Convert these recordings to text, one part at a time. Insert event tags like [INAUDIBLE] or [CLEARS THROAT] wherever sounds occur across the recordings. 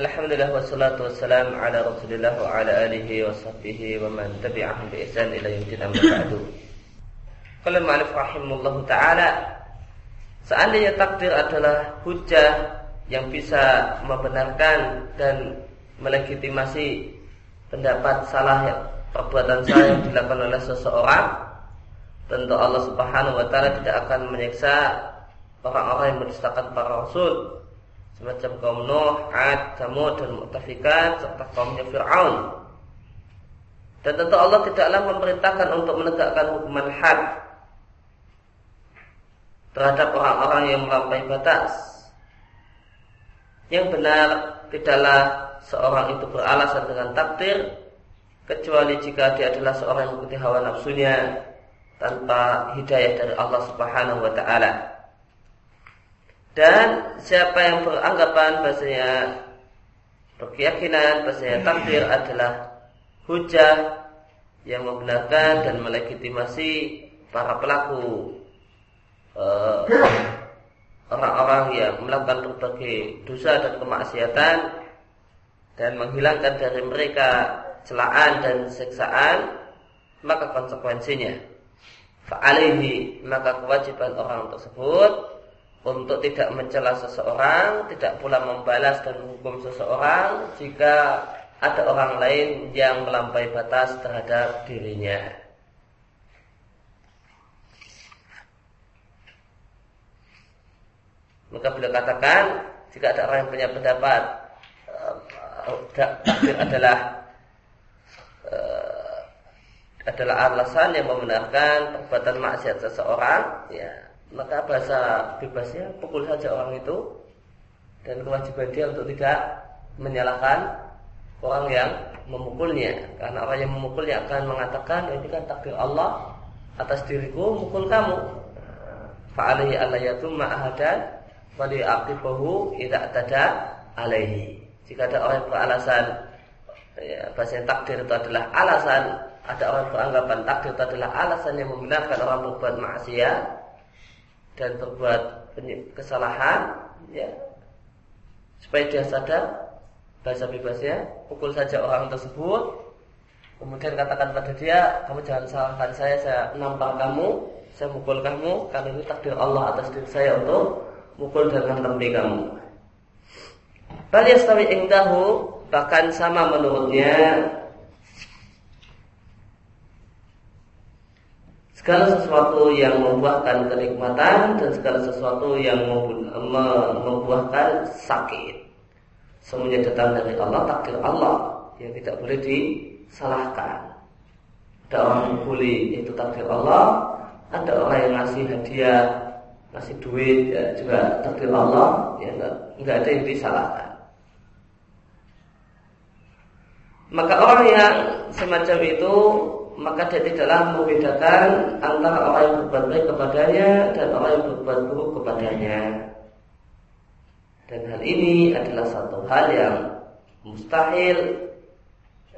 Alhamdulillah wassalatu wassalam ala Rasulillah wa ala alihi wa sahbihi wa man tabi'ahum bi ihsan ila yaumil amma ba'du. Qala ma'alif rahimahullah taala seandainya takdir adalah hujah yang bisa membenarkan dan melegitimasi pendapat salah perbuatan saya yang dilakukan oleh seseorang tentu Allah Subhanahu wa taala tidak akan menyiksa orang-orang yang mendustakan para rasul semacam kaum Nuh, Ad, Samud dan Mu'tafikat serta kaumnya Fir'aun. Dan tentu Allah tidaklah memerintahkan untuk menegakkan hukuman had terhadap orang-orang yang melampaui batas. Yang benar tidaklah seorang itu beralasan dengan takdir kecuali jika dia adalah seorang yang mengikuti hawa nafsunya tanpa hidayah dari Allah Subhanahu wa taala. Dan siapa yang beranggapan bahasanya berkeyakinan bahasanya takdir adalah hujah yang membenarkan dan melegitimasi para pelaku eh, orang-orang uh, yang melakukan berbagai dosa dan kemaksiatan dan menghilangkan dari mereka celaan dan siksaan maka konsekuensinya fa'alihi maka kewajiban orang tersebut untuk tidak mencela seseorang, tidak pula membalas dan hukum seseorang jika ada orang lain yang melampaui batas terhadap dirinya. Maka beliau katakan jika ada orang yang punya pendapat takdir adalah uh, adalah alasan yang membenarkan perbuatan maksiat seseorang, ya maka bahasa bebasnya pukul saja orang itu dan kewajiban dia untuk tidak menyalahkan orang yang memukulnya. Karena orang yang memukulnya akan mengatakan ini kan takdir Allah atas diriku mukul kamu. Fa'alaihi allayatumma ahadan wali aqibahu idza tada alaihi. Jika ada orang yang beralasan ya, bahasa takdir itu adalah alasan ada orang yang beranggapan takdir itu adalah alasan yang membenarkan orang berbuat maksiat dan berbuat kesalahan ya supaya dia sadar bahasa bebasnya pukul saja orang tersebut kemudian katakan pada dia kamu jangan salahkan saya saya nampar kamu saya mukul kamu karena ini takdir Allah atas diri saya untuk mukul dan mentempi kamu. Bal yastawi indahu bahkan sama menurutnya segala sesuatu yang membuahkan kenikmatan dan segala sesuatu yang membuahkan sakit. Semuanya datang dari Allah, takdir Allah yang tidak boleh disalahkan. Ada orang yang boleh itu takdir Allah, ada orang yang ngasih hadiah, ngasih duit ya, juga takdir Allah, ya enggak ada yang disalahkan. Maka orang yang semacam itu maka dia tidaklah membedakan antara orang yang berbuat baik kepadanya dan orang yang berbuat buruk kepadanya. Dan hal ini adalah satu hal yang mustahil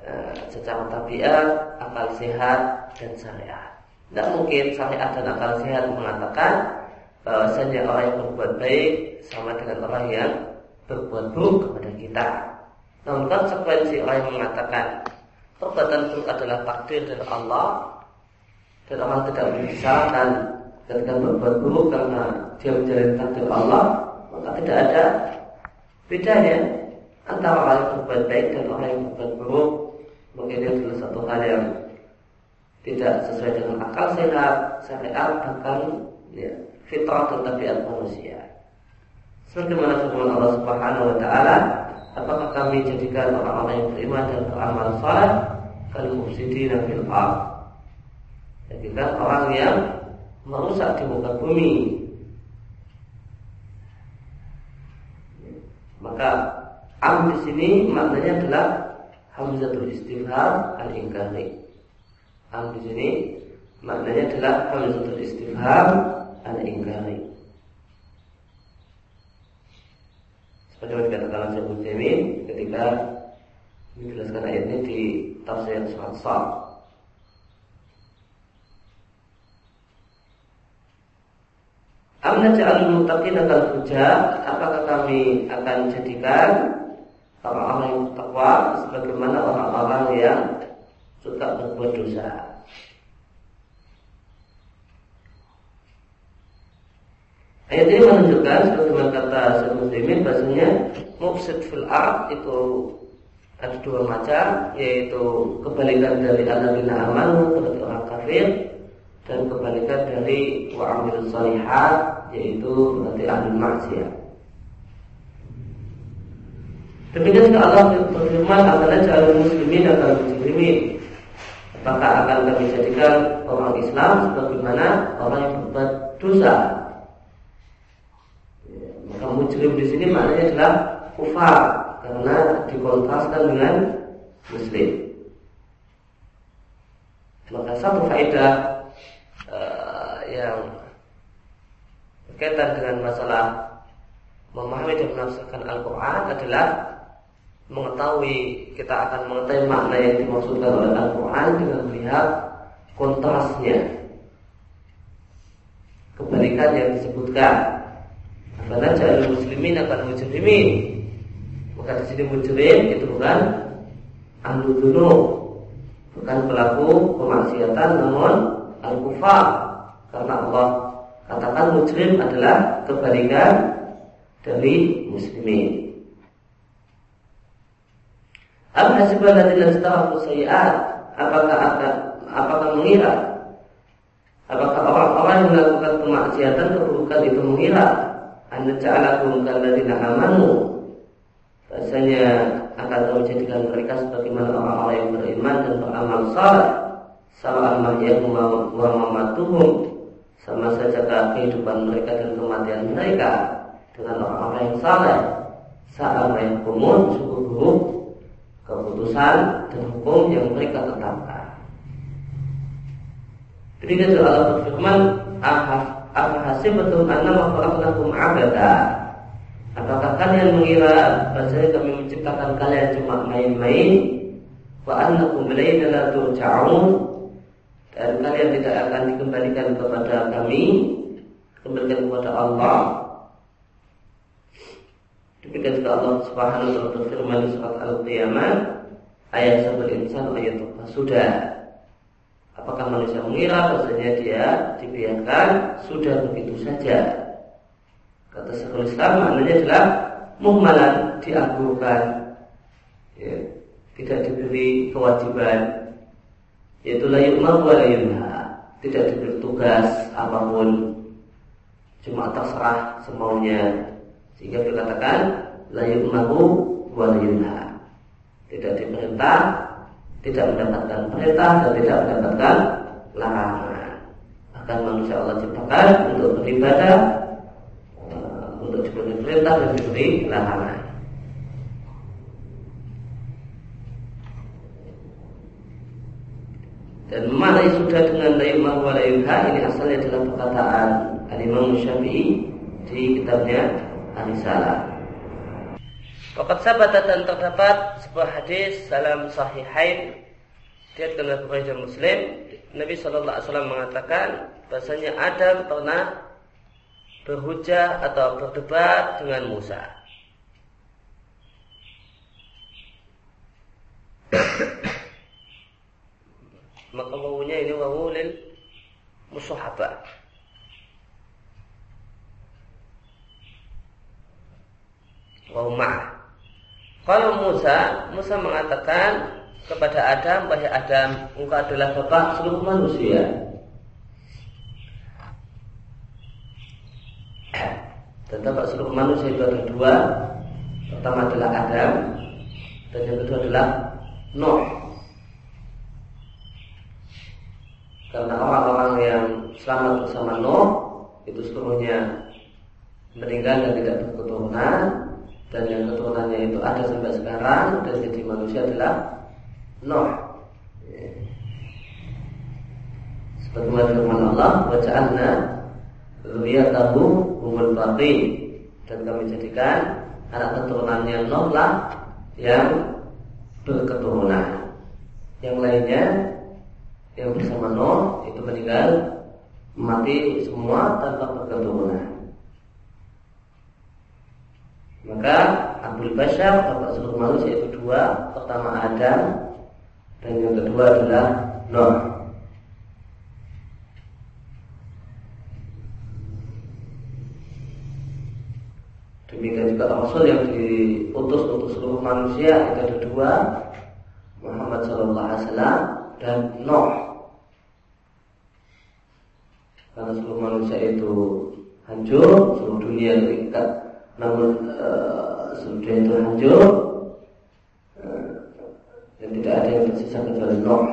eh, secara tabiat, akal sehat dan syariat. Tidak mungkin syariat dan akal sehat mengatakan bahwasanya orang yang berbuat baik sama dengan orang yang berbuat buruk kepada kita. Namun konsekuensi orang yang mengatakan Perbuatan buruk adalah takdir dari Allah. Dan Allah tidak menyusahkan ketika berbuat buruk karena dia menjalani takdir Allah maka tidak ada bedanya antara orang yang berbuat baik dan orang yang berbuat buruk. Mungkin ini adalah satu hal yang tidak sesuai dengan akal sehat syariat bahkan ya, fitrah dan tabiat manusia. Sebagaimana firman Allah Subhanahu wa taala apakah kami jadikan orang-orang yang beriman dan beramal saleh kal mufsidina fil ard. Jadi kan orang yang merusak di muka bumi. Maka am di sini maknanya adalah hamzatul istifham al ingkari. Am di sini maknanya adalah hamzatul istifham al ingkari. Yang dikatakan Syekh Utsaimin ketika menjelaskan ayat ini di tafsir surat Sad. Amna ja'alul muttaqina kal Apakah kami akan jadikan orang-orang yang takwa sebagaimana orang-orang yang suka berbuat dosa. Ayat ini menunjukkan sebagaimana kata Syekh bahasanya mufsid fil ard itu ada dua macam yaitu kebalikan dari alladzina amanu berarti orang kafir dan kebalikan dari wa'amil salihat yaitu berarti ahli maksiat. Demikian juga Allah berfirman akan jalur muslimin akan muslimin. Apakah akan kami jadikan orang Islam sebagaimana orang yang berbuat dosa? Mujrim di sini maknanya adalah kufar karena dikontraskan dengan muslim. Maka satu faedah uh, yang berkaitan dengan masalah memahami dan menafsirkan Al-Quran adalah mengetahui kita akan mengetahui makna yang dimaksudkan oleh Al-Quran dengan melihat kontrasnya kebalikan yang disebutkan karena jalur muslimin akan mujrimin maka di sini mujrim itu bukan ahlu dunuk bukan pelaku kemaksiatan namun al-kufar. Karena Allah katakan mujrim adalah kebalikan dari muslimin. Am hasibal ladzina istarafu apakah akan apakah mengira? Apakah orang-orang yang melakukan kemaksiatan keburukan itu mengira anda ja'alakum kalladzina amanu bahasanya akan kau jadikan mereka sebagaimana orang-orang yang beriman dan beramal saleh. Sama mahyakum wa mamatuhum. Sama saja kehidupan mereka dan kematian mereka dengan orang-orang yang saleh. Saat mereka kumun buruk keputusan dan hukum yang mereka tetapkan. Ketika juga Allah berfirman, apa betul karena mengkhalaqnakum abada? Apakah kalian mengira bahwa kami menciptakan kalian cuma main-main? Wa annakum ilayna la turja'un dan kalian tidak akan dikembalikan kepada kami, kembalikan kepada Allah. Demikian juga Allah Subhanahu wa taala berfirman di surat Al-Qiyamah ayat sabal insan ayat sudah. Apakah manusia mengira bahasanya dia dibiarkan? Sudah begitu saja? Kata Syekhul Islam maknanya adalah muhmalan dianggurkan ya, tidak diberi kewajiban. Yaitu layuk wa tidak diberi tugas apa pun. Cuma terserah semaunya. Sehingga dikatakan la yu'maru wa Tidak diperintah, tidak mendapatkan perintah dan tidak mendapatkan larangan. Bahkan manusia Allah ciptakan untuk beribadah, eh, untuk diberi perintah dan diberi larangan. Dan mana sudah dengan la yu'maru wa la ini asalnya adalah perkataan Al-Imam Syafi'i di kitabnya Arisalah. Wakat sahabat dan terdapat sebuah hadis dalam sahihain dia oleh Bukhari Muslim Nabi Wasallam mengatakan bahasanya Adam pernah berhujah atau berdebat dengan Musa. [COUGHS] Maka wawunya ini wawu lil musuhabah. Wahumah. Kalau Musa, Musa mengatakan kepada Adam, wahai Adam, engkau adalah bapak seluruh manusia. Dan bapak seluruh manusia itu ada dua. Pertama adalah Adam, dan yang kedua adalah Nuh. Karena orang-orang yang selamat bersama Nuh itu seluruhnya meninggal dan tidak berketurunan dan yang keturunannya itu ada sampai sekarang dan jadi manusia adalah Nuh. Sebagaimana firman Allah, "Wa ja'alna dzurriyyatahu humul baqin." Dan kami jadikan anak keturunannya Nuh lah yang berketurunan. Yang lainnya yang bersama Nuh itu meninggal mati semua tanpa berketurunan. Maka Abdul Bashar bapak seluruh manusia itu dua. Pertama Adam dan yang kedua adalah Nuh. Demikian juga Rasul yang diutus untuk seluruh manusia itu ada dua, Muhammad Sallallahu Alaihi Wasallam dan Nuh. Karena seluruh manusia itu hancur, seluruh dunia terikat namun sudah itu hancur dan tidak ada yang tersisa kecuali Nuh.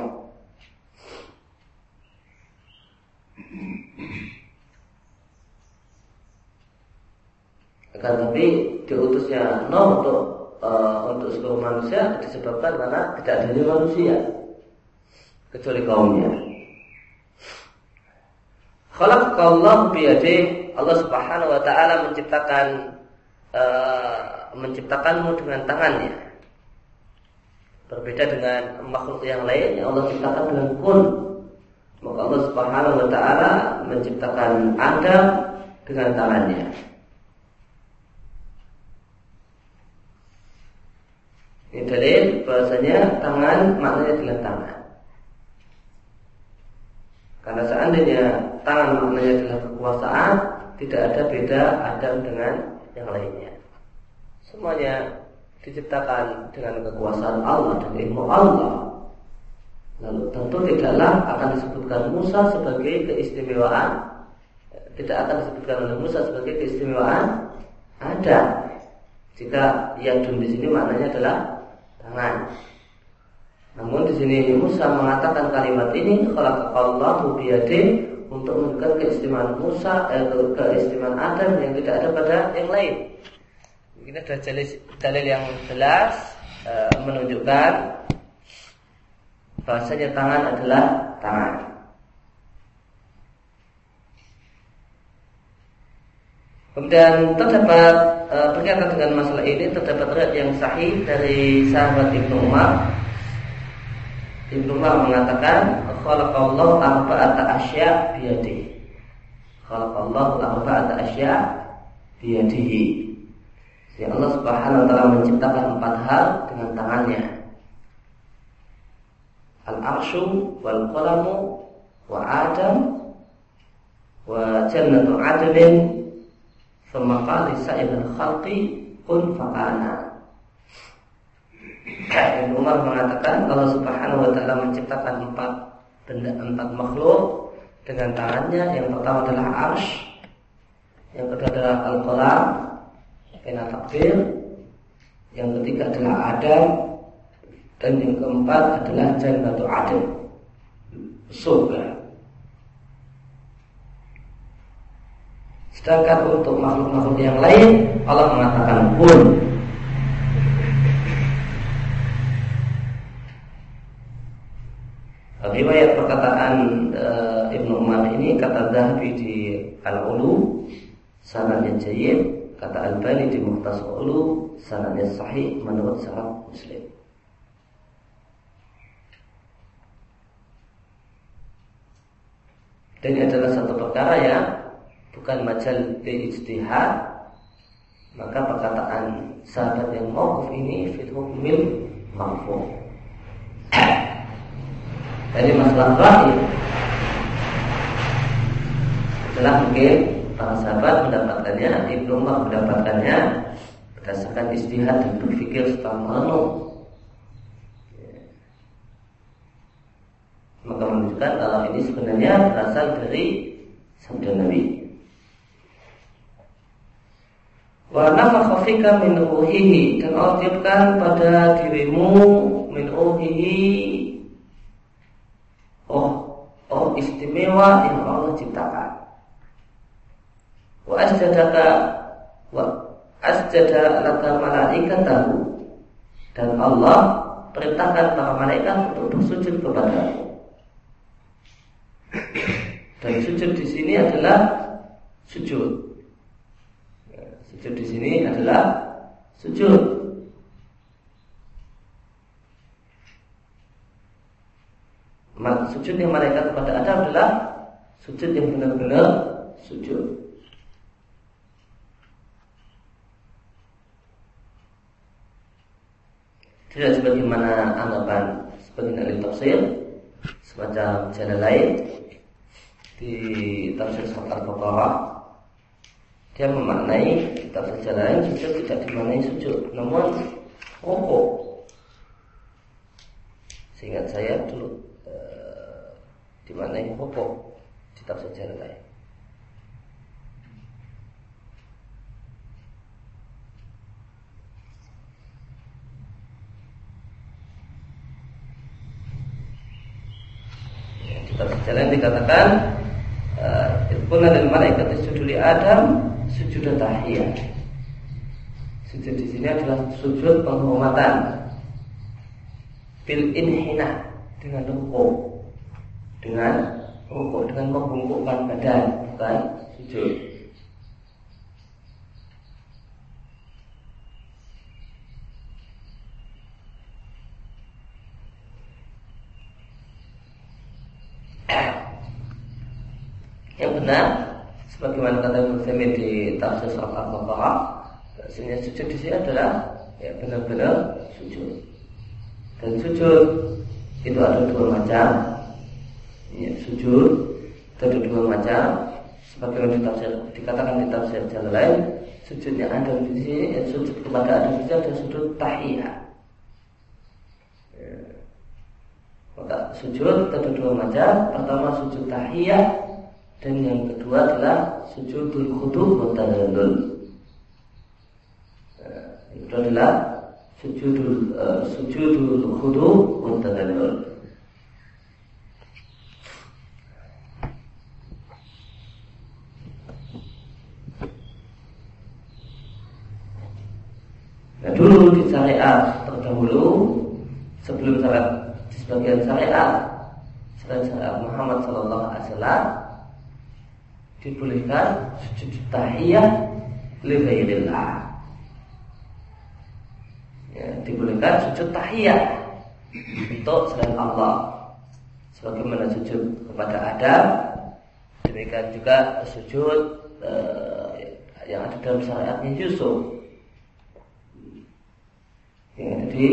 Akan tapi diutusnya Nuh untuk uh, untuk seluruh manusia disebabkan karena tidak adanya manusia kecuali kaumnya. Khalaqallahu biyadih Allah Subhanahu wa taala menciptakan Eh, menciptakanmu dengan tangannya. Berbeda dengan makhluk yang lain yang Allah ciptakan dengan kun. Maka Allah Subhanahu wa taala menciptakan Adam dengan tangannya. Ini dalil bahasanya tangan maknanya adalah tangan. Karena seandainya tangan maknanya adalah kekuasaan, tidak ada beda Adam dengan yang lainnya. Semuanya diciptakan dengan kekuasaan Allah dan ilmu Allah. Lalu tentu tidaklah akan disebutkan Musa sebagai keistimewaan. Tidak akan disebutkan oleh Musa sebagai keistimewaan. Ada. Jika yadun di sini maknanya adalah tangan. Namun di sini Musa mengatakan kalimat ini kalau Allah biyade untuk menunjukkan keistimewaan Musa, eh, keistimewaan Adam yang tidak ada pada yang lain. Ini dalil, dalil yang jelas eh, menunjukkan bahasanya tangan adalah tangan. Kemudian terdapat e, berkaitan dengan masalah ini terdapat riwayat yang sahih dari sahabat Ibnu Umar Ibnu Umar mengatakan khalaqallahu arba'ata asya biyadihi. Khalaqallahu arba'ata asya biyadihi. Ya Allah Subhanahu wa taala menciptakan empat hal dengan tangannya. Al-arsyu wal qalamu wa Adam wa jannatu adlin thumma qala sa'il al-khalqi kun faqana. Ibn Umar mengatakan kalau Subhanahu wa taala menciptakan empat benda empat makhluk dengan tangannya. Yang pertama adalah arsh, yang kedua adalah al-qalam, pena takdir, yang ketiga adalah Adam, dan yang keempat adalah jannatu adil, surga. Sedangkan untuk makhluk-makhluk yang lain Allah mengatakan pun Riwayat perkataan uh, Ibnu Umar ini kata Zahabi di Al-Ulu sanadnya jayyid, kata Al-Bani di Muhtasar Ulu sanadnya sahih menurut syarat Muslim. Dan ini adalah satu perkara ya bukan majal ijtihad maka perkataan sahabat yang mauquf ini fil hukmil marfu' dari masalah terakhir setelah mungkin para sahabat mendapatkannya Ibnu Umar mendapatkannya berdasarkan istihad dan berpikir setelah merenung maka menunjukkan kalau ini sebenarnya berasal dari sabda Nabi. Wa nafakha min dan Allah pada dirimu min istimewa yang Allah ciptakan. Wa asjadaka wa asjada laka malaikatahu dan Allah perintahkan para malaikat untuk bersujud kepadamu. Dan sujud di sini adalah sujud. Sujud di sini adalah sujud. Sujud yang mereka kepada Adam adalah sujud yang benar-benar sujud. tidak sebagaimana anggapan sebagian ahli tafsir semacam jalan lain di tafsir surat al-baqarah dia memaknai tafsir jalan lain sujud tidak dimaknai sujud namun rukuk sehingga saya dulu dimaknai rukuk di tafsir jalan lain Jalan dikatakan pun ada malaikat sujud di Adam sujud tahiyah. Sujud di sini adalah sujud penghormatan. Bil inhina dengan rukuk. Dengan rukuk dengan membungkukkan badan, bukan sujud. benar sebagaimana kata Ibnu di tafsir surat Al-Baqarah bahasanya sujud di sini adalah ya benar-benar sujud dan sujud itu ada dua macam ya, sujud ada dua macam sebagaimana di tafsir, dikatakan di tafsir jalan lain sujud yang ada di sini ya, sujud kepada ada di ada sujud tahiyah ya. sujud ada dua macam pertama sujud tahiyah dan yang kedua adalah sujudul khudu wa tadallul. Eh, itu adalah sujudul uh, sujudul khudu wa tadallul. Nah dulu di syariat terdahulu sebelum syariat di sebagian syariat selain syariat Muhammad Sallallahu Alaihi Wasallam dibolehkan sujud tahiyah li ghairillah. Ya, dibolehkan sujud tahiyah untuk selain Allah. Sebagaimana sujud kepada Adam, demikian juga sujud uh, yang ada dalam syariatnya Yusuf. Ada di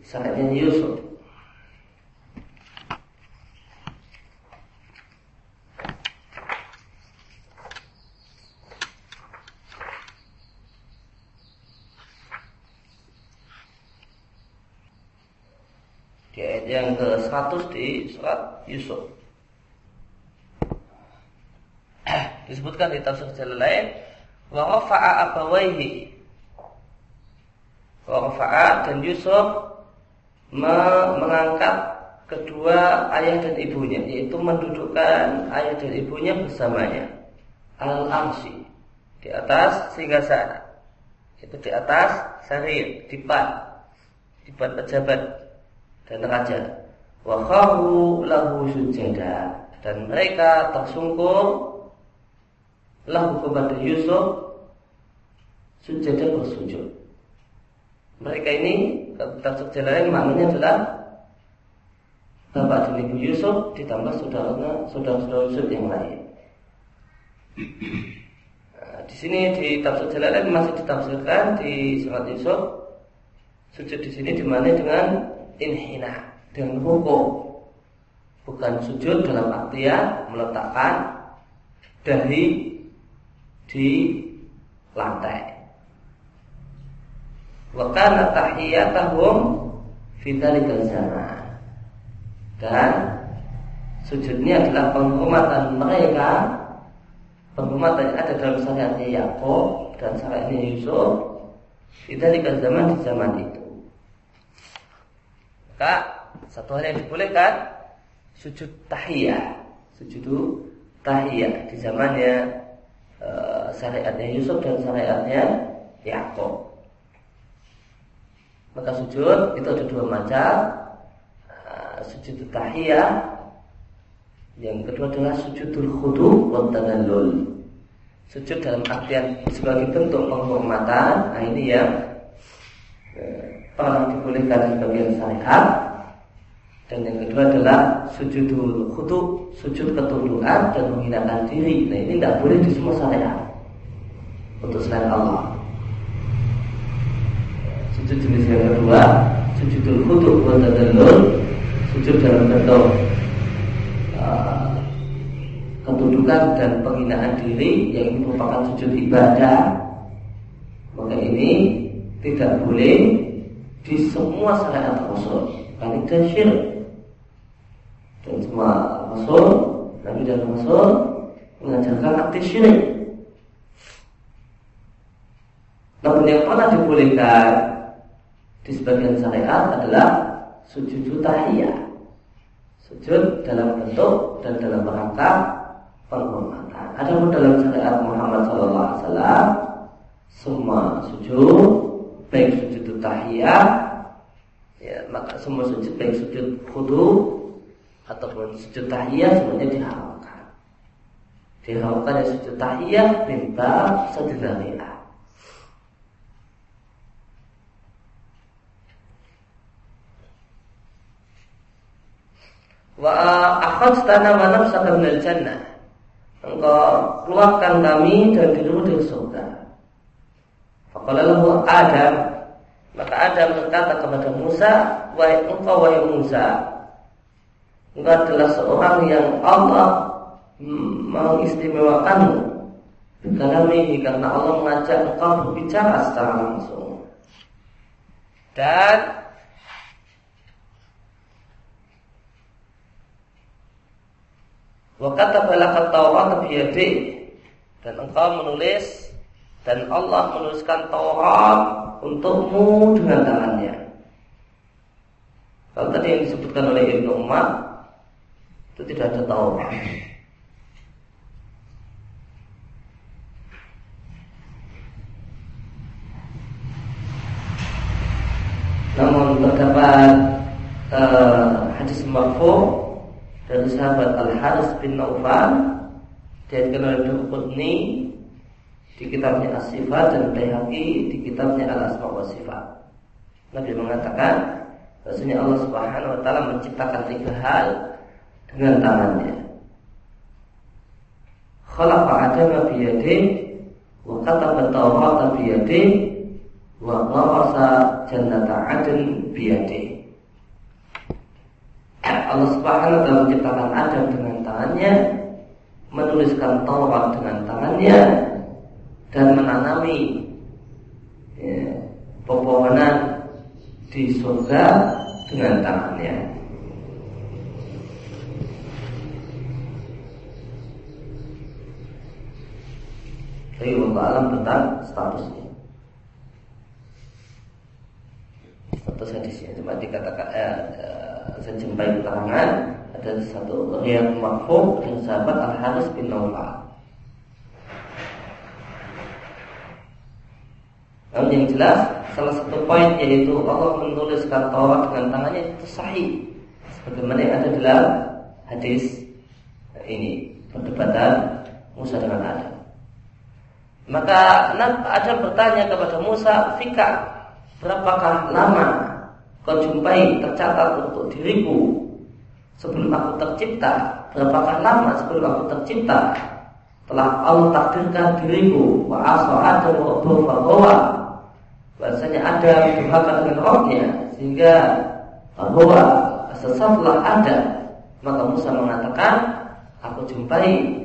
syariatnya Yusuf. yang ke-100 di surat Yusuf. [CLEARS THROAT] Disebutkan di tafsir jalan lain wa rafa'a abawaihi. Rafa'a dan Yusuf mengangkat kedua ayah dan ibunya yaitu mendudukkan ayah dan ibunya bersamanya. Al arsi di atas sehingga sana itu di atas sarir dipan dipan pejabat dan raja. Wa kharu lahu sujada. Dan mereka tersungkur lahu kepada Yusuf sujada bersujud mereka ini tafsir jalan maknanya adalah Bapak dan Ibu Yusuf ditambah saudaranya saudara-saudara Yusuf yang lain. Nah, di sini di tafsir jalan masih ditafsirkan di surat Yusuf sujud di sini di mana dengan inhina dengan hukum bukan sujud dalam artian meletakkan dahi di lantai. Wa kana tahiyatuhum fi zaman. Dan sujudnya adalah penghormatan mereka penghormatan yang ada dalam syariatnya Yakub dan syariatnya Yusuf di zaman di zaman itu. Maka satu hal yang dibolehkan sujud tahiyah, sujud tahiyah di zamannya uh, syariatnya Yusuf dan syariatnya Yakub. Maka sujud itu ada dua macam. Uh, sujud tahiyah yang kedua adalah sujudul khudu wa. Sujud dalam artian sebagai bentuk penghormatan. Nah ini yang pernah dibolehkan sebagian syariat dan yang kedua adalah sujudul khudu, sujud ketundukan dan menghinakan diri. Nah ini tidak boleh di semua syariat untuk selain Allah. Sujud jenis yang kedua sujudul khudu wa tadallul sujud dalam bentuk uh, kedudukan dan penghinaan diri yang ini merupakan sujud ibadah. Maka ini tidak boleh di semua syariat Rasul. Karena itu syirik dan semua Rasul Nabi dan Rasul mengajarkan aktif syirik. Namun yang pernah dibolehkan di sebagian syariat adalah sujud tahiyah. Sujud dalam bentuk dan dalam rangka penghormatan. Adapun dalam syariat Muhammad SAW semua sujud baik sujud tahiyah ya maka semua sujud baik sujud khudu ataupun sujud tahiyah semuanya diharamkan. Diharamkan ya sujud tahiyah minta sedariah wa akhadtana wa nafsaka minal jannah. Engkau keluarkan kami dan dirimu dari surga. Faqala Adam maka Adam berkata kepada Musa, "Wahai engkau wahai Musa, engkau adalah seorang yang Allah mengistimewakanmu. Ini karena Allah mengajak engkau berbicara secara langsung. Dan Wakata balaka Taurat biyadi dan engkau menulis dan Allah menuliskan Taurat untukmu dengan tangannya. Kalau tadi yang disebutkan oleh Ibnu Umar itu tidak ada Taurat. Namun terdapat uh, hadis marfu sahabat Al Haris bin Naufal diatkan oleh Qudni di kitabnya As-Sifat dan Baihaqi di kitabnya Al-Asma wa Sifat. Nabi mengatakan bahwasanya Allah Subhanahu wa taala menciptakan tiga hal dengan tangannya. Khalaqa Adam bi yadihi wa kataba Tawrata bi yadihi wa gharasa jannata adn bi yadihi. Allah Subhanahu wa taala menciptakan Adam dengan tangannya, menuliskan Taurat dengan tangannya, dan menanami ya, pepohonan di surga dengan tangannya. Jadi Allah alam tentang statusnya. Status hadisnya cuma dikatakan eh, eh, saya jumpai keterangan ada satu yang makfum dari sahabat Al Haris bin Nawfal Namun yang jelas salah satu poin yaitu Allah menuliskan Taurat dengan tangannya itu sahih. Sebagaimana yang ada dalam hadis ini perdebatan Musa dengan Adam. Maka Adam bertanya kepada Musa, "Fika, berapakah lama kau jumpai tercatat untuk diriku. Sebelum aku tercipta? Berapakah lama sebelum aku tercipta?" Telah Allah takdirkan diriku. Wa Adam wa bahasanya ada durhaka dengan rohnya sehingga bahwa sesaatlah ada. Maka Musa mengatakan aku jumpai.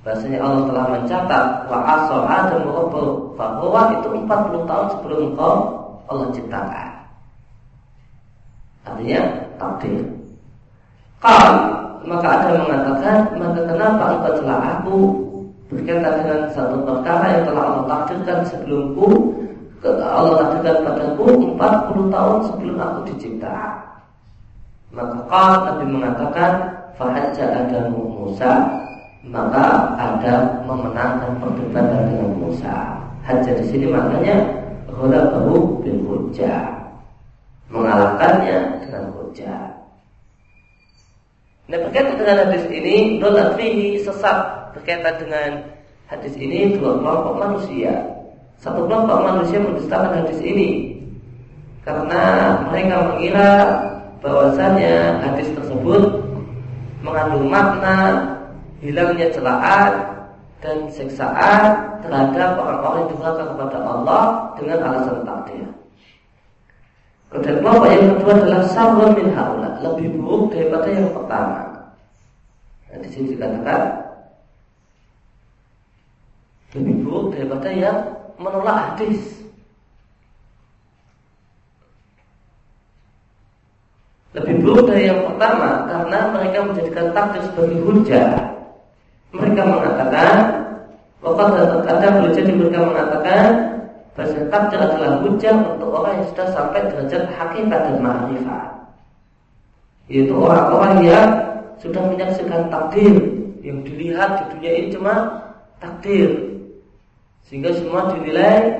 Bahasanya Allah telah mencatat wa Adam rabbuh bahwa itu 40 tahun sebelum engkau Allah ciptakan artinya takdir Kal maka ada mengatakan maka kenapa engkau telah aku berkaitan dengan satu perkara yang telah Allah takdirkan sebelumku Allah takdirkan padaku 40 tahun sebelum aku dicipta. Maka kal Nabi mengatakan Fahajja Adam Musa Maka Adam memenangkan perdebatan dengan Musa Hajjah di sini maknanya baru bin Mengalahkannya hujjah Nah berkaitan dengan hadis ini Dolat fihi sesat Berkaitan dengan hadis ini Dua kelompok manusia satu kelompok manusia mendustakan hadis ini karena mereka mengira bahwasanya hadis tersebut mengandung makna hilangnya celaan dan siksaan terhadap orang-orang yang durhaka kepada Allah dengan alasan takdir. Dan kelompok yang kedua adalah sabun min haula, lebih buruk daripada yang pertama. Nah, di sini dikatakan lebih buruk daripada yang menolak hadis. Lebih buruk dari yang pertama karena mereka menjadikan takdir sebagai hujah. Mereka mengatakan, waktu terkadang boleh jadi mereka mengatakan takdir adalah hujah untuk orang yang sudah sampai derajat hakikat dan ma'rifat. Yaitu orang-orang yang sudah menyaksikan takdir yang dilihat di dunia ini cuma takdir. Sehingga semua dinilai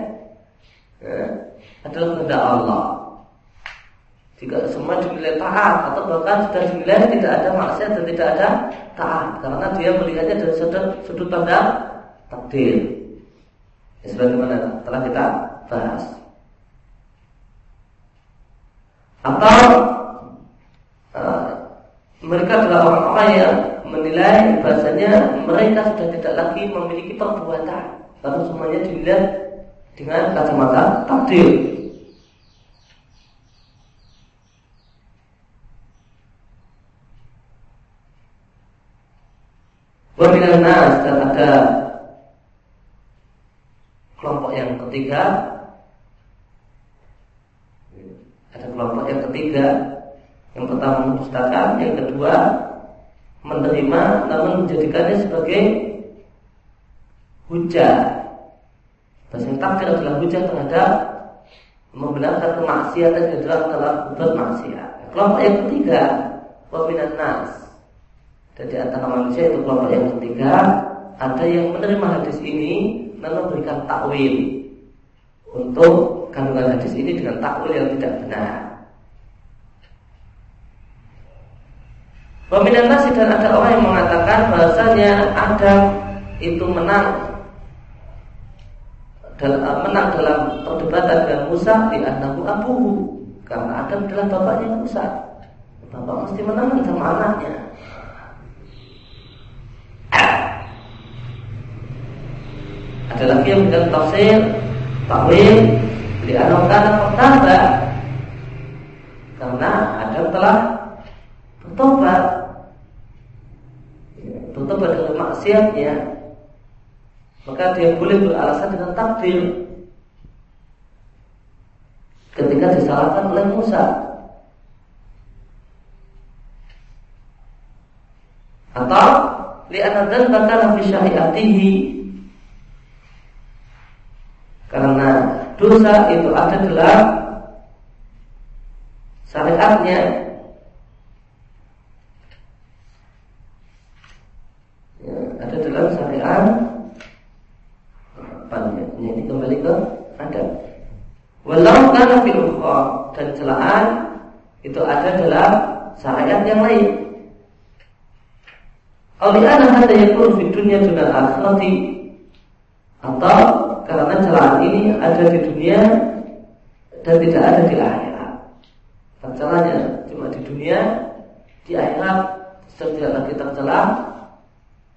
ya, adalah kehendak Allah. Jika semua dinilai taat atau bahkan sudah dinilai tidak ada maksiat dan tidak ada taat karena dia melihatnya dari sudut, sudut pandang takdir. Ya, sebagaimana telah kita bahas. Atau uh, mereka adalah orang-orang yang menilai bahasanya mereka sudah tidak lagi memiliki perbuatan, lalu semuanya dinilai dengan kacamata takdir. Wabinan nas dan kelompok yang ketiga ada kelompok yang ketiga. Yang pertama mendustakan yang kedua menerima namun menjadikannya sebagai hujah. Bahasa takdir adalah hujah terhadap membenarkan kemaksiatan yang adalah telah berbuat maksiat. Kelompok yang ketiga waminan nas. Dan di antara manusia itu kelompok yang ketiga ada yang menerima hadis ini lalu memberikan takwil untuk kandungan hadis ini dengan takwil yang tidak benar. Peminat nasi dan ada orang yang mengatakan bahasanya Adam itu menang dalam, menang dalam perdebatan dengan Musa di anahu abuhu karena Adam adalah bapaknya Musa. Bapak mesti menang sama anaknya. Ada lagi yang bilang tafsir, takwil, di karena pertama karena Adam telah bertobat. Bertobat dari maksiatnya. Maka dia boleh beralasan dengan takdir. Ketika disalahkan oleh Musa. Atau li'anna dzanbaka fi syariatihi karena dosa itu ada dalam syariatnya. Ya, ada dalam syariat. Apa ini kembali ke ada walau karena fil dan celaan itu ada dalam syariat yang lain. Awliana hada yakun fi dunia juga akhirati atau karena celaan ini ada di dunia dan tidak ada di akhirat. Tercelanya cuma di dunia, di akhirat tidak lagi tercela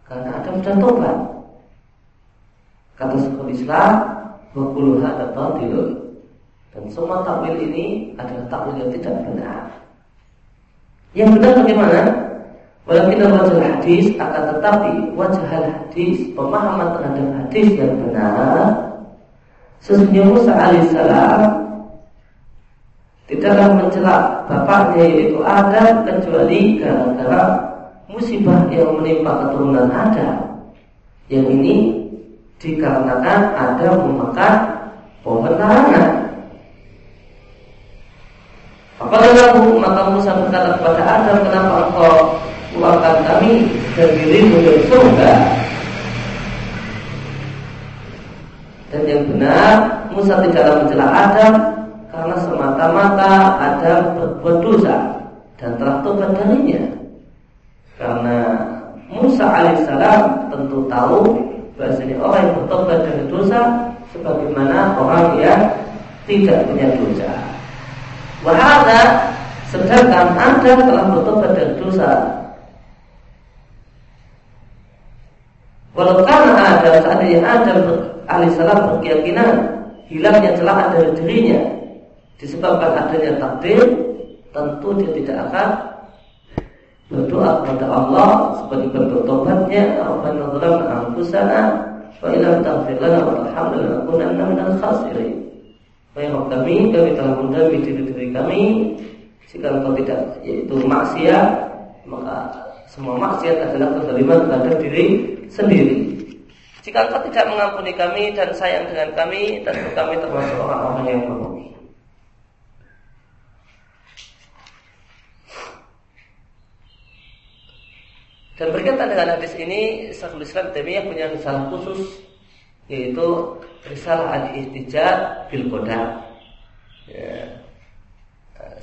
karena ada sudah tobat. Kata sekolah Islam, wakuluha ada batilun. Dan semua takwil ini adalah takwil yang tidak benar. Yang benar bagaimana? Walaupun wajah hadis akan tetapi wajah hadis pemahaman terhadap hadis yang benar sesungguhnya Musa alaihissalam tidaklah mencela bapaknya yaitu Adam kecuali gara-gara musibah yang menimpa keturunan Adam. Yang ini dikarenakan Adam memakan pohon larangan. Apabila maka Musa berkata kepada Adam kenapa engkau keluarkan kami dari dari surga dan yang benar Musa tidaklah mencela Adam karena semata-mata Adam berbuat dosa dan telah tobat darinya karena Musa alaihissalam tentu tahu bahasanya orang yang bertobat dari dosa sebagaimana orang yang tidak punya dosa. Wahada sedangkan Adam telah bertobat dari dosa Walau karena ada seandainya Adam alaihissalam berkeyakinan hilangnya celah dari dirinya disebabkan adanya takdir tentu dia tidak akan berdoa kepada Allah seperti bertobatnya. Rabbana zalamna anfusana wa illam taghfir lana wa tarhamna lanakunanna minal khasirin. Wahai Rabb kami, kami telah mendami diri diri kami. Jika engkau tidak yaitu maksiat maka semua maksiat adalah kezaliman terhadap diri sendiri. Jika engkau tidak mengampuni kami dan sayang dengan kami, tentu kami termasuk orang-orang yang merugi. Dan berkaitan dengan hadis ini, Syekhul Islam Taimiyah punya risalah khusus yaitu risalah al-ihtijaj bil. Ya.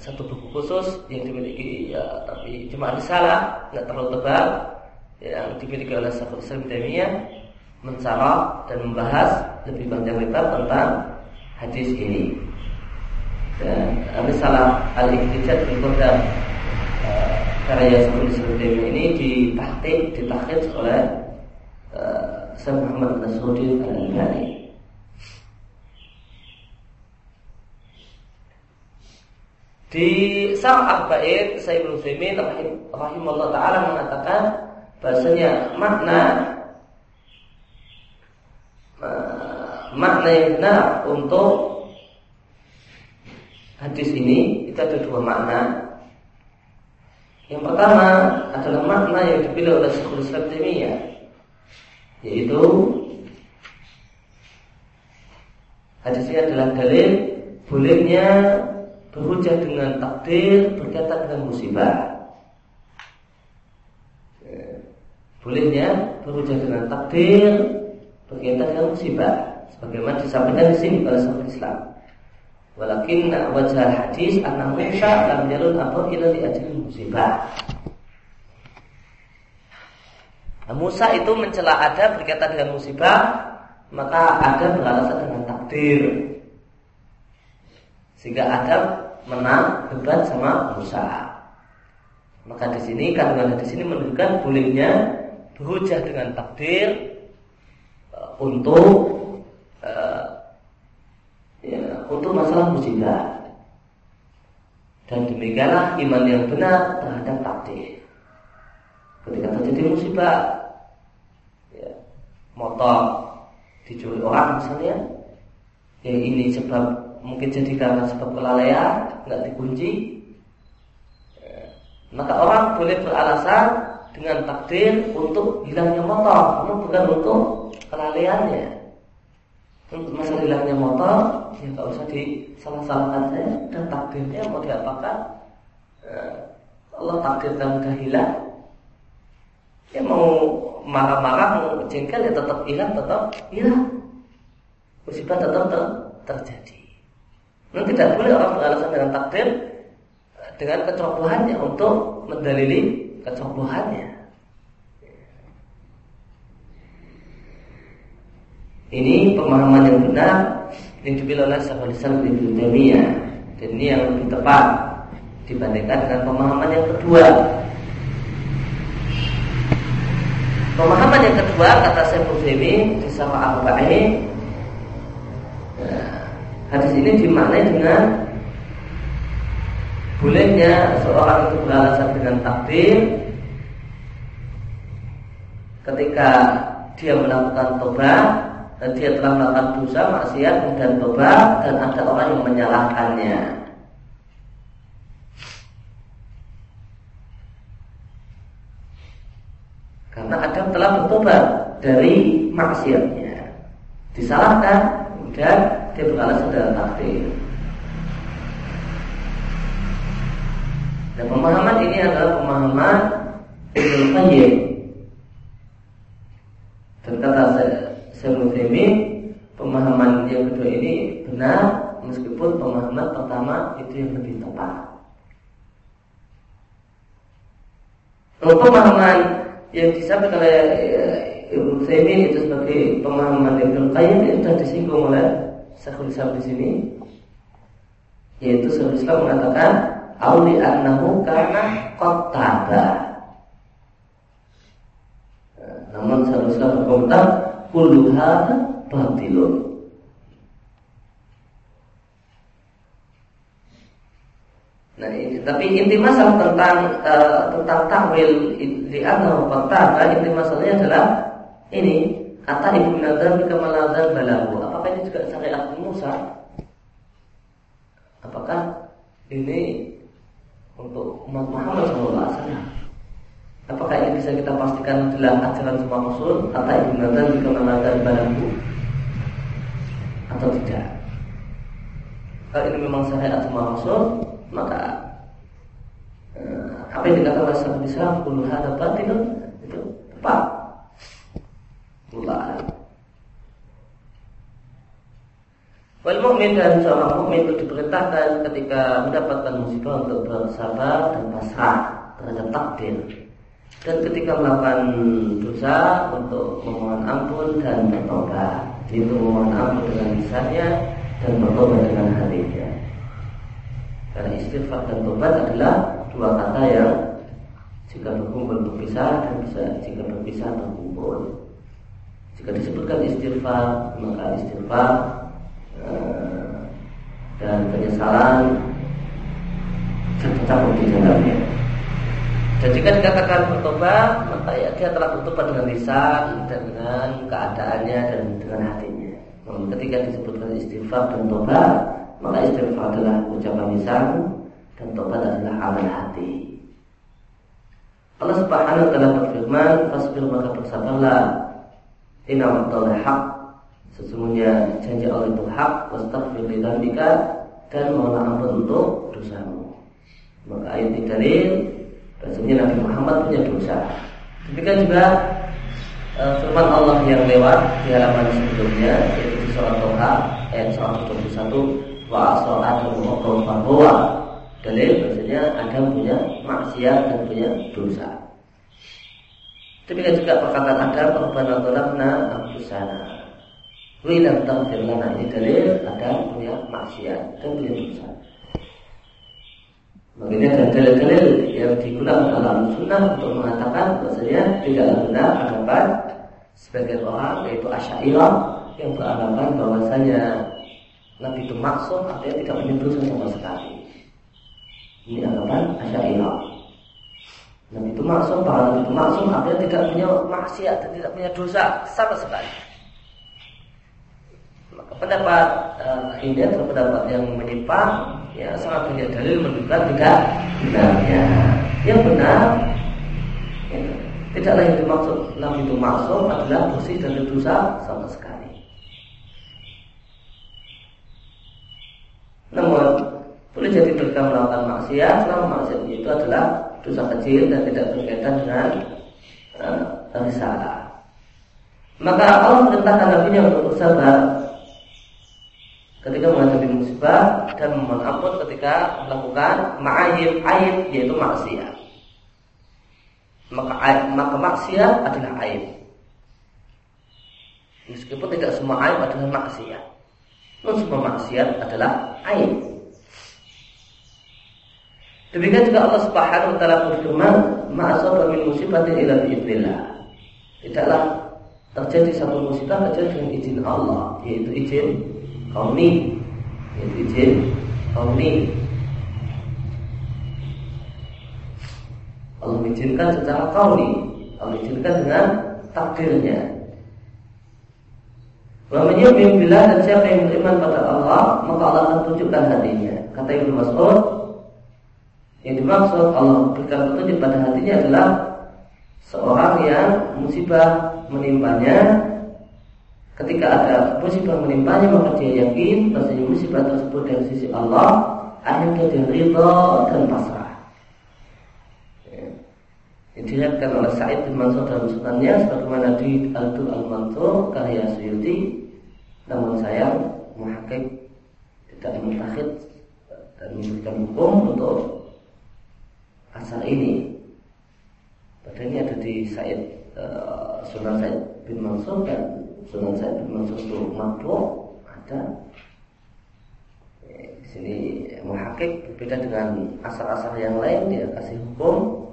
Satu buku khusus yang dimiliki ya tapi cuma risalah, nggak terlalu tebal yang dimiliki oleh Syekhul Islam Taimiyah mencarah dan membahas lebih panjang lebar tentang hadis ini. Dan risalah al-ihtijaj bil qadar karya seperti seperti ini ditahqiq ditahqiq oleh uh, Muhammad Nasruddin Al-Albani. Di Sang Arba'in Sayyid Utsaimin rahim, rahimahullah taala mengatakan bahasanya makna makna yang benar untuk hadis ini itu ada dua makna yang pertama adalah makna yang dipilih oleh Syekhul Islam yaitu hadis ini adalah dalil bolehnya berhujah dengan takdir berkaitan dengan musibah. Bolehnya berhujah dengan takdir berkaitan dengan musibah sebagaimana disampaikan di sini oleh Syekhul Islam. Walakin wajah hadis anna Musa lam yarun atau ila li ajli musibah. Nah, Musa itu mencela ada berkaitan dengan musibah, maka ada beralasan dengan takdir. Sehingga Adam menang debat sama Musa. Maka di sini kandungan di sini menunjukkan bolehnya berhujah dengan takdir uh, untuk uh, ya, untuk masalah musibah. Dan demikianlah iman yang benar terhadap takdir. Ketika terjadi musibah, ya, motor dicuri orang misalnya, yang ini sebab mungkin jadi karena sebab kelalaian, nggak dikunci, ya, maka orang boleh beralasan dengan takdir untuk hilangnya motor, namun bukan untuk kelalaiannya. Untuk masalah hilangnya motor, ya nggak usah disalah-salahkan saya dan takdirnya mau diapakan? Eh, Allah takdirkan udah hilang. Ya mau marah-marah mau jengkel ya tetap hilang tetap hilang. Musibah tetap ter terjadi. Nah, tidak boleh orang beralasan dengan takdir eh, dengan kecerobohannya untuk mendalili kecerobohannya. Ini pemahaman yang benar yang dipilih oleh Syekhul Islam Ibnu Taimiyah dan ini yang lebih tepat dibandingkan dengan pemahaman yang kedua. Pemahaman yang kedua kata Syekhul Utsaimin di sama Arba'in nah, hadis ini dimaknai dengan bolehnya seorang itu beralasan dengan takdir ketika dia melakukan tobat dan dia telah melakukan dosa maksiat dan tobat dan ada orang yang menyalahkannya. Karena Adam telah bertobat dari maksiatnya, disalahkan dan dia beralasan dalam takdir. Dan pemahaman ini adalah pemahaman Ibnu Qayyim. Dan kata saya Syekh pemahaman yang kedua ini benar meskipun pemahaman pertama itu yang lebih tepat. Kalau pemahaman yang disampaikan oleh eh, Ibnu Taimin itu sebagai pemahaman Ibnu Qayyim itu sudah disinggung oleh Syekhul Islam di sini yaitu Syekhul Islam mengatakan auli annahu karena qataba. Eh, namun Islam berkomentar kullu hadza batilun Nah, ini, tapi inti masalah tentang uh, tentang takwil di anna wa inti masalahnya adalah ini kata ibu nadar kemaladan balahu. Apakah ini juga syariat Musa? Apakah ini untuk umat Muhammad SAW? Apakah ini bisa kita pastikan adalah ajaran semua Rasul atau ibu nadar kemaladan balahu atau tidak? Kalau ini memang syariat semua Rasul, maka eh, apa yang dikatakan oleh Syaikhul Islam kullu hadza batil itu tepat. Mulai. Wal mukmin dan seorang mukmin itu diperintahkan ketika mendapatkan musibah untuk bersabar dan pasrah terhadap takdir. Dan ketika melakukan dosa untuk memohon ampun dan bertobat. Itu memohon ampun dengan lisannya dan bertobat dengan hatinya. Karena istighfar dan tobat adalah dua kata yang jika berkumpul berpisah dan bisa jika berpisah berkumpul. Jika disebutkan istighfar maka istighfar dan penyesalan tercakup di dalamnya. Dan jika dikatakan bertobat, maka ya dia telah bertobat dengan lisan dan dengan keadaannya dan dengan hatinya. Namun ketika disebutkan istighfar dan tobat, maka istighfar adalah ucapan lisan dan tobat adalah amal hati. Allah Subhanahu wa taala berfirman, "Fasbir maka bersabarlah. Inna wa'dallahi haq." Sesungguhnya janji Allah itu hak, wastaghfir li dan mohonlah ampun untuk dosamu. Maka ayat ini dalil bahasanya Nabi Muhammad punya dosa. Demikian juga uh, firman Allah yang lewat di halaman sebelumnya yaitu di surat Toha ayat 121 wa Adam wa bahwa dalil maksudnya Adam punya maksiat dan punya dosa. Demikian juga perkataan Adam Rabbana dzalamna anfusana. Wa lam taghfir lana ini dalil Adam punya maksiat dan punya dosa. Makanya ada dalil-dalil yang digunakan dalam sunnah untuk mengatakan bahwasanya tidak benar anggapan sebagian orang yaitu asyairah yang beranggapan bahwasanya Nabi itu maksum artinya tidak punya dosa sama sekali. Ini anggapan Asy'ariyah. Nabi itu maksum, para Nabi itu maksum artinya tidak punya maksiat dan tidak punya dosa sama sekali. Pendapat uh, ini adalah pendapat yang menyimpang, ya sangat banyak dalil menunjukkan tidak benarnya. Yang benar, ya, tidaklah yang dimaksud Nabi itu maksum adalah bersih dari dosa sama sekali. Namun boleh jadi mereka melakukan maksiat selama maksiat itu adalah dosa kecil dan tidak berkaitan dengan uh, risalah. Maka Allah perintahkan Nabi untuk bersabar ketika menghadapi musibah dan memohon ampun ketika melakukan ma'ayib aib yaitu maksiat. Maka maka maksiat adalah aib. Meskipun tidak semua aib adalah maksiat. Namun semua maksiat adalah aib. Demikian juga Allah Subhanahu wa taala berfirman, "Ma'asaba min musibatin illa biidznillah." Tidaklah terjadi satu musibah kecuali dengan izin Allah, yaitu izin kauni, yaitu izin kauni. Allah mengizinkan secara kauni, Allah mengizinkan dengan takdirnya. Menyumin bila dan siapa yang beriman pada Allah, maka Allah akan tunjukkan hatinya. Kata Ibnu Mas'ud, yang dimaksud Allah berikan petunjuk pada hatinya adalah seorang yang musibah menimpanya ketika ada musibah menimpanya maka dia yakin bahwasanya musibah tersebut dari sisi Allah akhirnya dia ridho dan pasrah. Ya. Dilihatkan oleh Sa'id bin Mansur dalam sunannya sebagaimana di Al-Dur Al-Mansur karya Suyuti namun sayang muhakik tidak mutakhid dan memberikan hukum untuk asal ini. Padahal ini ada di Said uh, Sunan Said bin Mansur dan Sunan Said bin Mansur itu makro ada. Di sini muhakik berbeda dengan asal-asal yang lain dia kasih hukum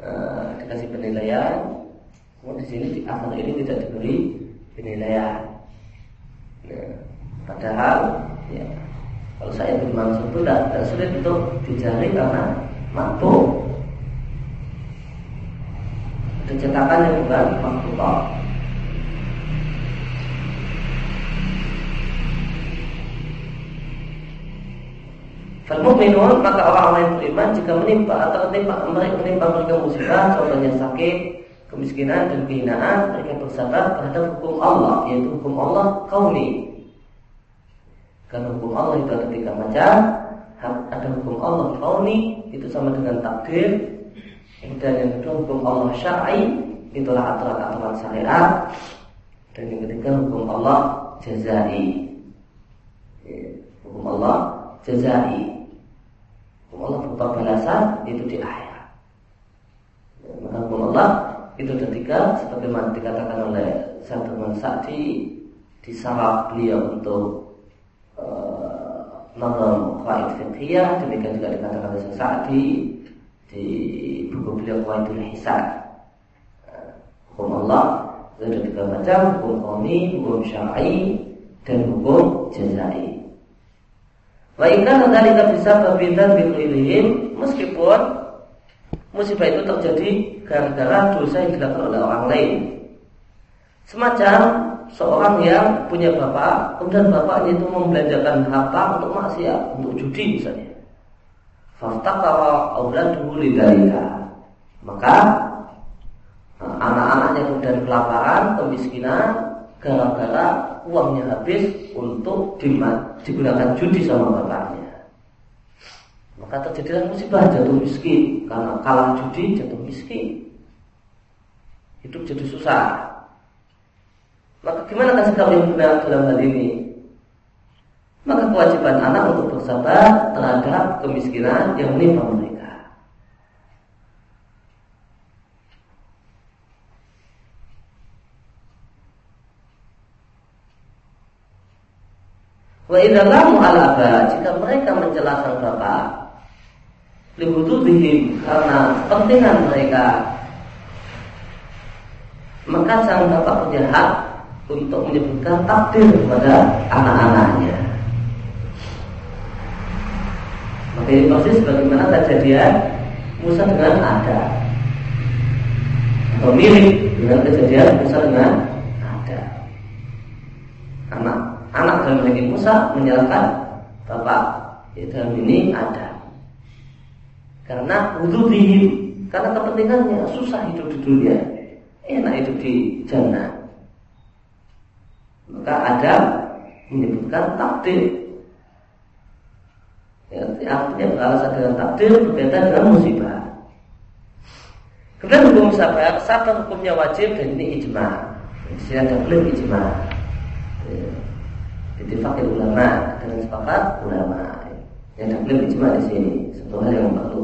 uh, dikasih penilaian. Namun di sini di asal ini tidak diberi penilaian. Ya, padahal ya, Kalau saya bin Mansur itu tidak, tidak sulit untuk dicari karena mampu. Ada cetakan yang bukan makhluk. Al-mu'minun maka orang-orang yang beriman jika menimpa atau menimpa menimpa mereka musibah, contohnya sakit, kemiskinan dan kehinaan, mereka bersabar terhadap hukum Allah, yaitu hukum Allah kauni. Karena hukum Allah itu ada tiga macam, ada hukum Allah kauni itu sama dengan takdir, dan yang kedua hukum Allah syar'i itulah aturan-aturan syariat, dan yang ketiga hukum Allah jazai. Hukum Allah jazai. Allah berupa balasan itu di akhirat. Maka hukum Allah itu ketika sebagaimana dikatakan oleh Syaikhul Sa'di di saraf beliau untuk uh, nazam qaid fiqhiyah demikian juga dikatakan oleh Sa'di di buku beliau Qaidul Hisan uh, hukum Allah itu ada tiga macam hukum qawmi, hukum syar'i dan hukum jazai Wa inna dzalika bisa babidan biqilihim meskipun musibah itu terjadi gara-gara dosa yang dilakukan oleh orang lain. Semacam seorang yang punya bapak, kemudian bapaknya itu membelanjakan harta untuk maksiat, untuk judi misalnya. Faftaqara auladuhu lidzalika. Maka eh, anak-anaknya kemudian kelaparan, kemiskinan gara-gara uangnya habis untuk digunakan judi sama bapaknya. Maka terjadilah musibah jatuh miskin karena kalah judi jatuh miskin. Hidup jadi susah. Maka gimana kan sikap yang benar dalam hal ini? Maka kewajiban anak untuk bersabar terhadap kemiskinan yang menimpa mereka. Wa idalamu alaba jika mereka menjelaskan bapak libududihim karena pentingan mereka maka sang bapak punya hak untuk menyebutkan takdir kepada anak-anaknya. Maka ini persis bagaimana kejadian Musa dengan Ada atau mirip dengan kejadian Musa dengan Ada. Anak anak dalam Nabi Musa menyalahkan bapak. Ya, dalam ini ada. Karena wududihim, karena kepentingannya susah hidup di dunia, enak hidup di jannah. Maka ada menyebutkan takdir. Ya, artinya beralasan dengan takdir berbeda dengan musibah. Kemudian hukum sabar, sabar hukumnya wajib dan ini ijma. Di sini ada klaim ijma. Ya Ittifaqil ulama dengan sepakat ulama. Yang klaim ijma di sini satu hal yang perlu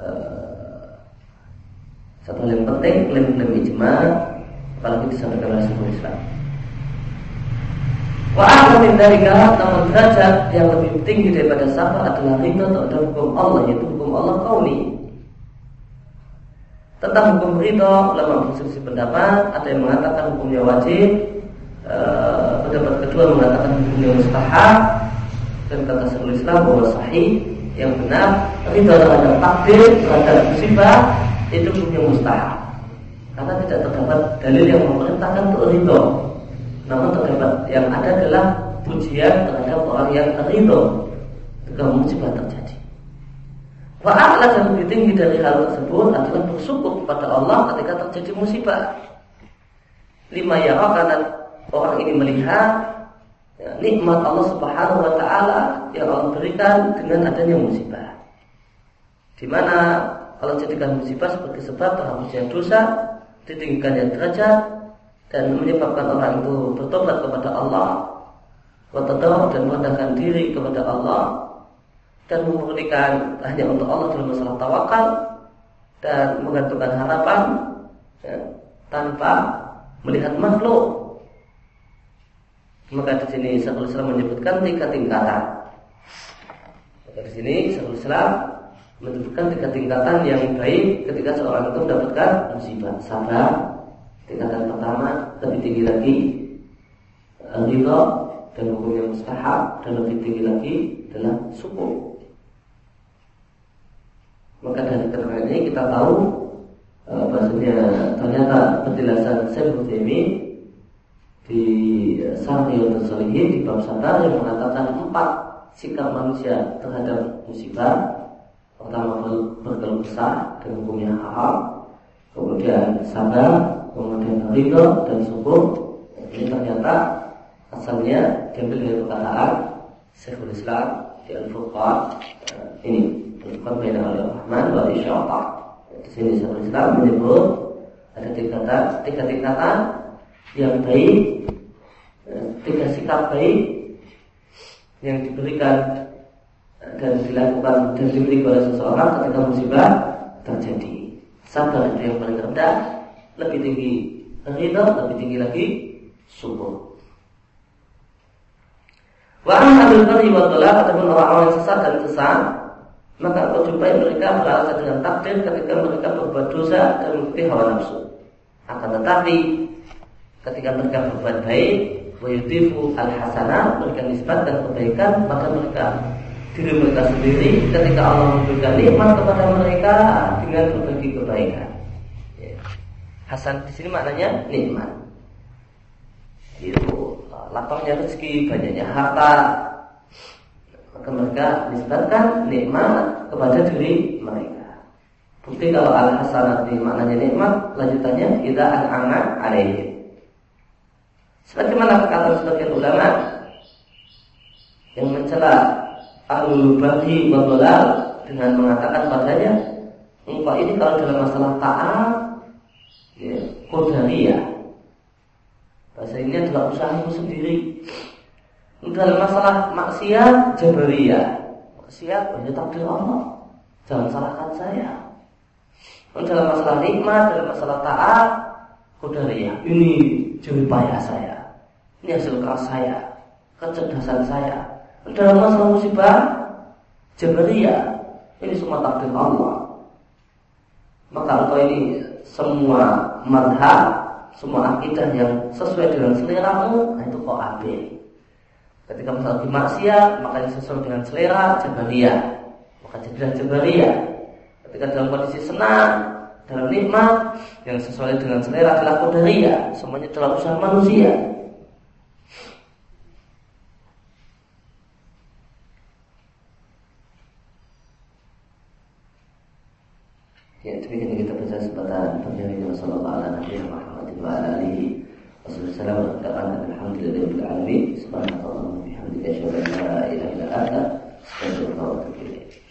uh, satu hal yang penting klaim-klaim ijma apalagi disampaikan oleh sebuah Islam. Wa min dalika namun derajat yang lebih tinggi daripada sabar adalah ridho terhadap hukum Allah yaitu hukum Allah kauni. Tentang hukum ridho, ulama berselisih pendapat, ada yang mengatakan hukumnya wajib, Eh, pendapat kedua mengatakan hukumnya mustahab dan kata Syekhul Islam bahwa sahih yang benar ridho terhadap takdir terhadap musibah itu hukumnya mustahab. Karena tidak terdapat dalil yang memerintahkan untuk ridho. Namun terdapat yang ada adalah pujian terhadap orang yang ridho. Ketika musibah terjadi. Wa'ala yang lebih tinggi dari hal tersebut adalah bersyukur kepada Allah ketika terjadi musibah. Lima ya karena orang ini melihat ya, nikmat Allah Subhanahu wa taala yang Allah berikan dengan adanya musibah. Di mana Allah jadikan musibah sebagai sebab terhapusnya dosa, ditinggikannya derajat dan menyebabkan orang itu bertobat kepada Allah, bertobat dan merendahkan diri kepada Allah dan memurnikan hanya untuk Allah dalam masalah tawakal dan menggantungkan harapan ya, tanpa melihat makhluk maka di sini Syekhul Islam menyebutkan tiga tingkatan. Maka di sini Syekhul Islam menyebutkan tiga tingkatan yang baik ketika seorang itu mendapatkan musibah. Sabar, tingkatan pertama lebih tinggi lagi ridho, dan hukum yang mustahab dan lebih tinggi lagi adalah suku. Maka dari keterangan ini kita tahu e, bahasanya ternyata penjelasan Syekh ini di Sahih Salihin di bab sadar yang mengatakan empat sikap manusia terhadap musibah. Pertama berkeluh kesah dan hukumnya halal. Kemudian sabar kemudian ridho dan syukur ini ternyata asalnya diambil dari perkataan Syekhul Islam di Al-Furqan eh, ini. Al-Furqan Baina Al-Rahman wa Isya'atah di sini Syekhul Islam menyebut ada tingkatan tiga tingkatan yang baik eh, tiga sikap baik yang diberikan eh, dan dilakukan dan dimiliki oleh seseorang ketika musibah terjadi sabar itu yang paling rendah lebih tinggi ridho lebih tinggi lagi syukur Wa amil bari wa dolak ataupun orang-orang yang sesat dan sesat maka kau jumpai mereka beralasan dengan takdir ketika mereka berbuat dosa dan mengikuti hawa nafsu. Akan tetapi ketika mereka berbuat baik, wayutifu al hasanah mereka nisbatkan kebaikan pada mereka diri mereka sendiri ketika Allah memberikan nikmat kepada mereka dengan berbagi kebaikan. Ya. Hasan di sini maknanya nikmat. Itu lapangnya rezeki, banyaknya harta, maka mereka nisbatkan nikmat kepada diri mereka. Bukti kalau al hasanat ini maknanya nikmat, lanjutannya kita an-aman alaih. Sebagaimana kata sebagian ulama yang mencela ahlul bagi wa dengan mengatakan padanya engkau ini kalau dalam masalah taat ya, kodariyah Bahasa ini adalah usahamu sendiri. Dalam masalah maksiat jabariyah. Maksiat hanya takdir Allah. Jangan salahkan saya. Dalam masalah nikmat, dalam masalah taat, ya Ini jerih payah saya. Ini hasil keras saya. Kecerdasan saya. Dalam masalah musibah jabariyah. Ini semua takdir Allah. Maka engkau ini semua madhab semua akidah yang sesuai dengan seleramu, nah itu kau ambil. Ketika masalah maksiat, maka yang sesuai dengan selera, jabariyah. Maka jadilah jabariyah. Ketika dalam kondisi senang, dalam nikmat, yang sesuai dengan selera adalah qadariyah. Semuanya dalam usaha manusia. الكريم وصلى الله على نبينا محمد وعلى آله وصحبه وسلم. وتقانا بالحمد لله رب العالمين. سبحانك اللهم وبحمدك أشهد أن لا إله إلا أنت أستغفرك وأتوب إليك.